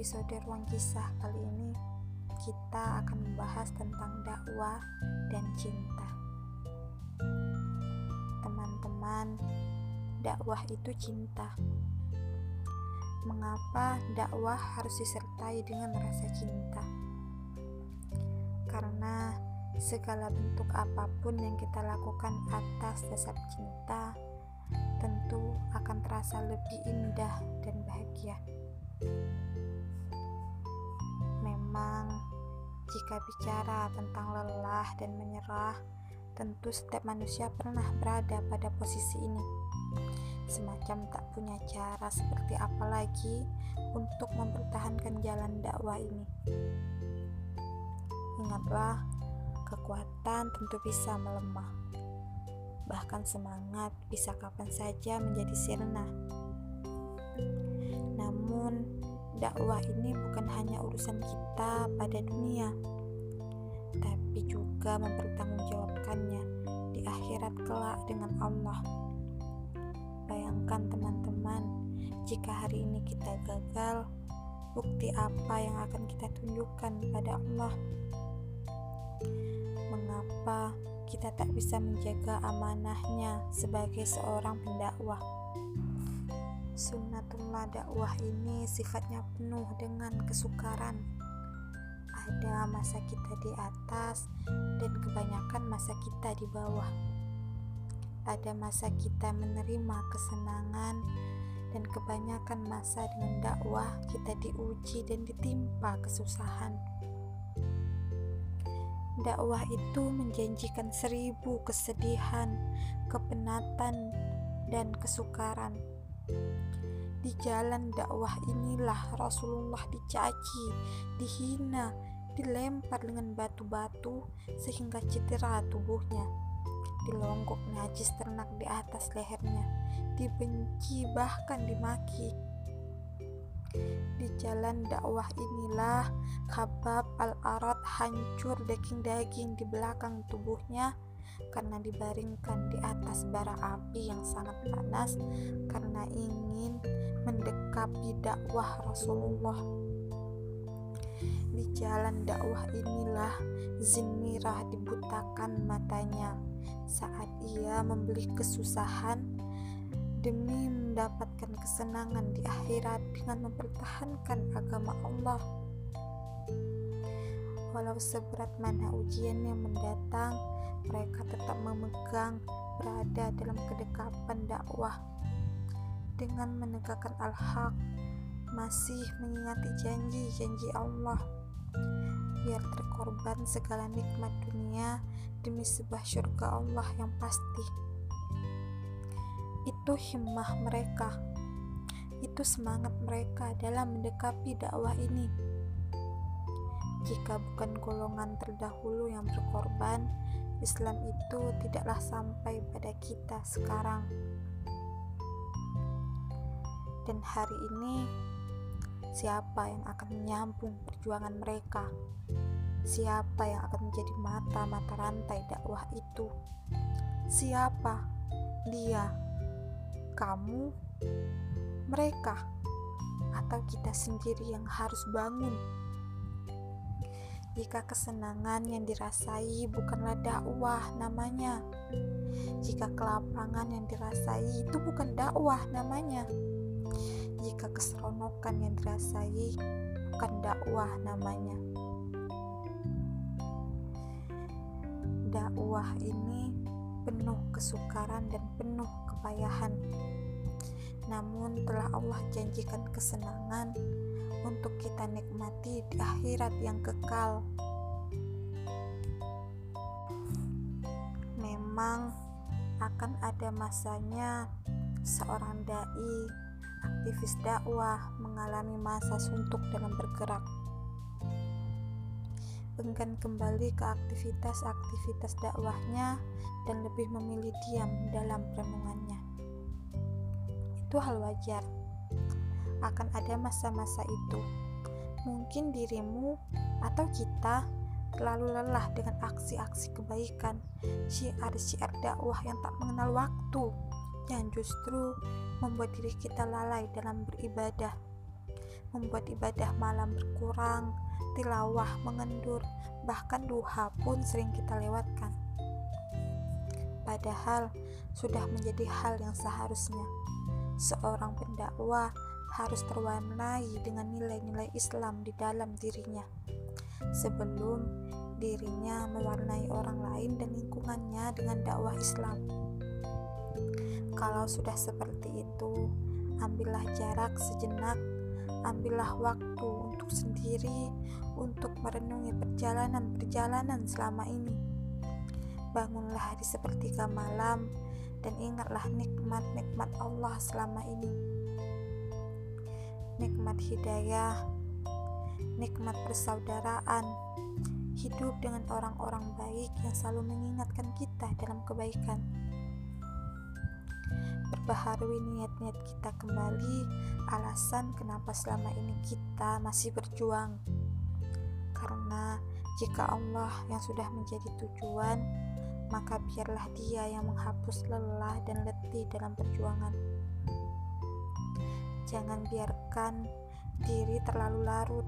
episode Ruang Kisah kali ini kita akan membahas tentang dakwah dan cinta. Teman-teman, dakwah itu cinta. Mengapa dakwah harus disertai dengan rasa cinta? Karena segala bentuk apa pun yang kita lakukan atas dasar cinta tentu akan terasa lebih indah dan bahagia. Jika bicara tentang lelah dan menyerah, tentu setiap manusia pernah berada pada posisi ini. Semacam tak punya cara seperti apa lagi untuk mempertahankan jalan dakwah ini. Ingatlah, kekuatan tentu bisa melemah bahkan semangat bisa kapan saja menjadi sirna. Namun, dakwah ini bukan hanya urusan kita pada dunia, tapi juga mempertanggungjawabkannya di akhirat kelak dengan Allah. Bayangkan teman-teman, jika hari ini kita gagal, bukti apa yang akan kita tunjukkan pada Allah? Mengapa kita tak bisa menjaga amanahnya sebagai seorang pendakwah. Sunnatullah dakwah ini sifatnya penuh dengan kesukaran. Ada masa kita di atas dan kebanyakan masa kita di bawah. Ada masa kita menerima kesenangan dan kebanyakan masa dengan dakwah kita diuji dan ditimpa kesusahan. Dakwah itu menjanjikan seribu kesedihan, kepenatan, dan kesukaran. Di jalan dakwah inilah Rasulullah dicaci, dihina, dilempar dengan batu-batu sehingga cedera tubuhnya. Dilonggok najis ternak di atas lehernya, dibenci bahkan dimaki di jalan dakwah inilah Khabab al-Arad hancur daging-daging di belakang tubuhnya karena dibaringkan di atas bara api yang sangat panas karena ingin mendekapi dakwah Rasulullah. Di jalan dakwah inilah Zinmirah dibutakan matanya saat ia membeli kesusahan demi mendapatkan kesenangan di akhirat dengan mempertahankan agama Allah. Walau seberat mana ujian yang mendatang, mereka tetap memegang berada dalam kedekapan dakwah. Dengan menegakkan al-haq masih mengingati janji-janji Allah. Biar terkorban segala nikmat dunia demi sebuah surga Allah yang pasti. Itu himmah mereka, itu semangat mereka dalam mendekapi dakwah ini. Jika bukan golongan terdahulu yang berkorban, Islam itu tidaklah sampai pada kita sekarang. Dan hari ini, siapa yang akan menyambung perjuangan mereka? Siapa yang akan menjadi mata-mata rantai dakwah itu? Siapa? Dia kamu, mereka, atau kita sendiri yang harus bangun. Jika kesenangan yang dirasai bukanlah dakwah namanya, jika kelapangan yang dirasai itu bukan dakwah namanya, jika keseronokan yang dirasai bukan dakwah namanya. Dakwah ini penuh kesukaran dan penuh kepayahan. Namun telah Allah janjikan kesenangan untuk kita nikmati di akhirat yang kekal. Memang akan ada masanya seorang dai, aktivis dakwah mengalami masa suntuk dalam bergerak enggan kembali ke aktivitas-aktivitas dakwahnya dan lebih memilih diam dalam renungannya. Itu hal wajar. Akan ada masa-masa itu. Mungkin dirimu atau kita terlalu lelah dengan aksi-aksi kebaikan, syiar-syiar dakwah yang tak mengenal waktu, yang justru membuat diri kita lalai dalam beribadah. membuat ibadah malam berkurang, tilawah mengendur, bahkan duha pun sering kita lewatkan. Padahal sudah menjadi hal yang seharusnya seorang pendakwah harus terwarnai dengan nilai-nilai Islam di dalam dirinya sebelum dirinya mewarnai orang lain dan lingkungannya dengan dakwah Islam. Kalau sudah seperti itu, ambillah jarak sejenak, ambillah waktu untuk sendiri untuk merenungi perjalanan-perjalanan selama ini. Bangunlah di sepertiga malam dan ingatlah nikmat-nikmat Allah selama ini. Nikmat hidayah, nikmat persaudaraan, hidup dengan orang-orang baik yang selalu mengingatkan kita dalam kebaikan. Berbaharui niat-niat kita kembali, alasan kenapa selama ini kita masih berjuang. Karena jika Allah yang sudah menjadi tujuan, maka biarlah dia yang menghapus lelah dan letih dalam perjuangan. Jangan biarkan diri terlalu larut,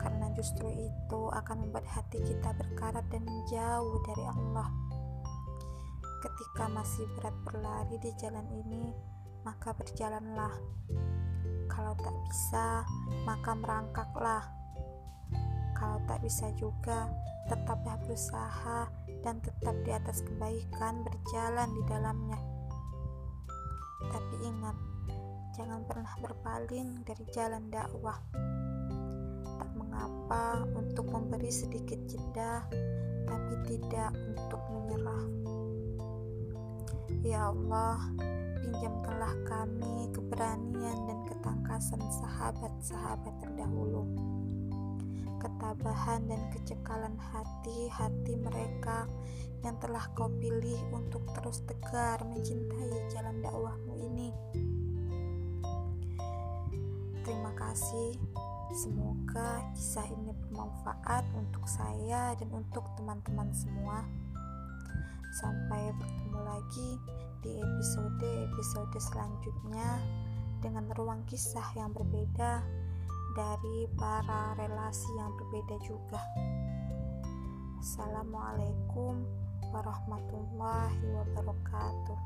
karena justru itu akan membuat hati kita berkarat dan jauh dari Allah. Ketika masih berat berlari di jalan ini, maka berjalanlah. Kalau tak bisa, maka merangkaklah. Kalau tak bisa juga, tetaplah berusaha dan tetap di atas kebaikan berjalan di dalamnya. Tapi ingat, jangan pernah berpaling dari jalan dakwah. Tak mengapa untuk memberi sedikit jeda, tapi tidak untuk menyerah. Ya Allah, pinjamkanlah kami keberanian dan ketangkasan sahabat-sahabat terdahulu ketabahan dan kecekalan hati-hati mereka yang telah kau pilih untuk terus tegar mencintai jalan dakwahmu ini. Kasih. Semoga kisah ini bermanfaat untuk saya dan untuk teman-teman semua. Sampai bertemu lagi di episode-episode selanjutnya dengan ruang kisah yang berbeda dari para relasi yang berbeda juga. Assalamualaikum warahmatullahi wabarakatuh.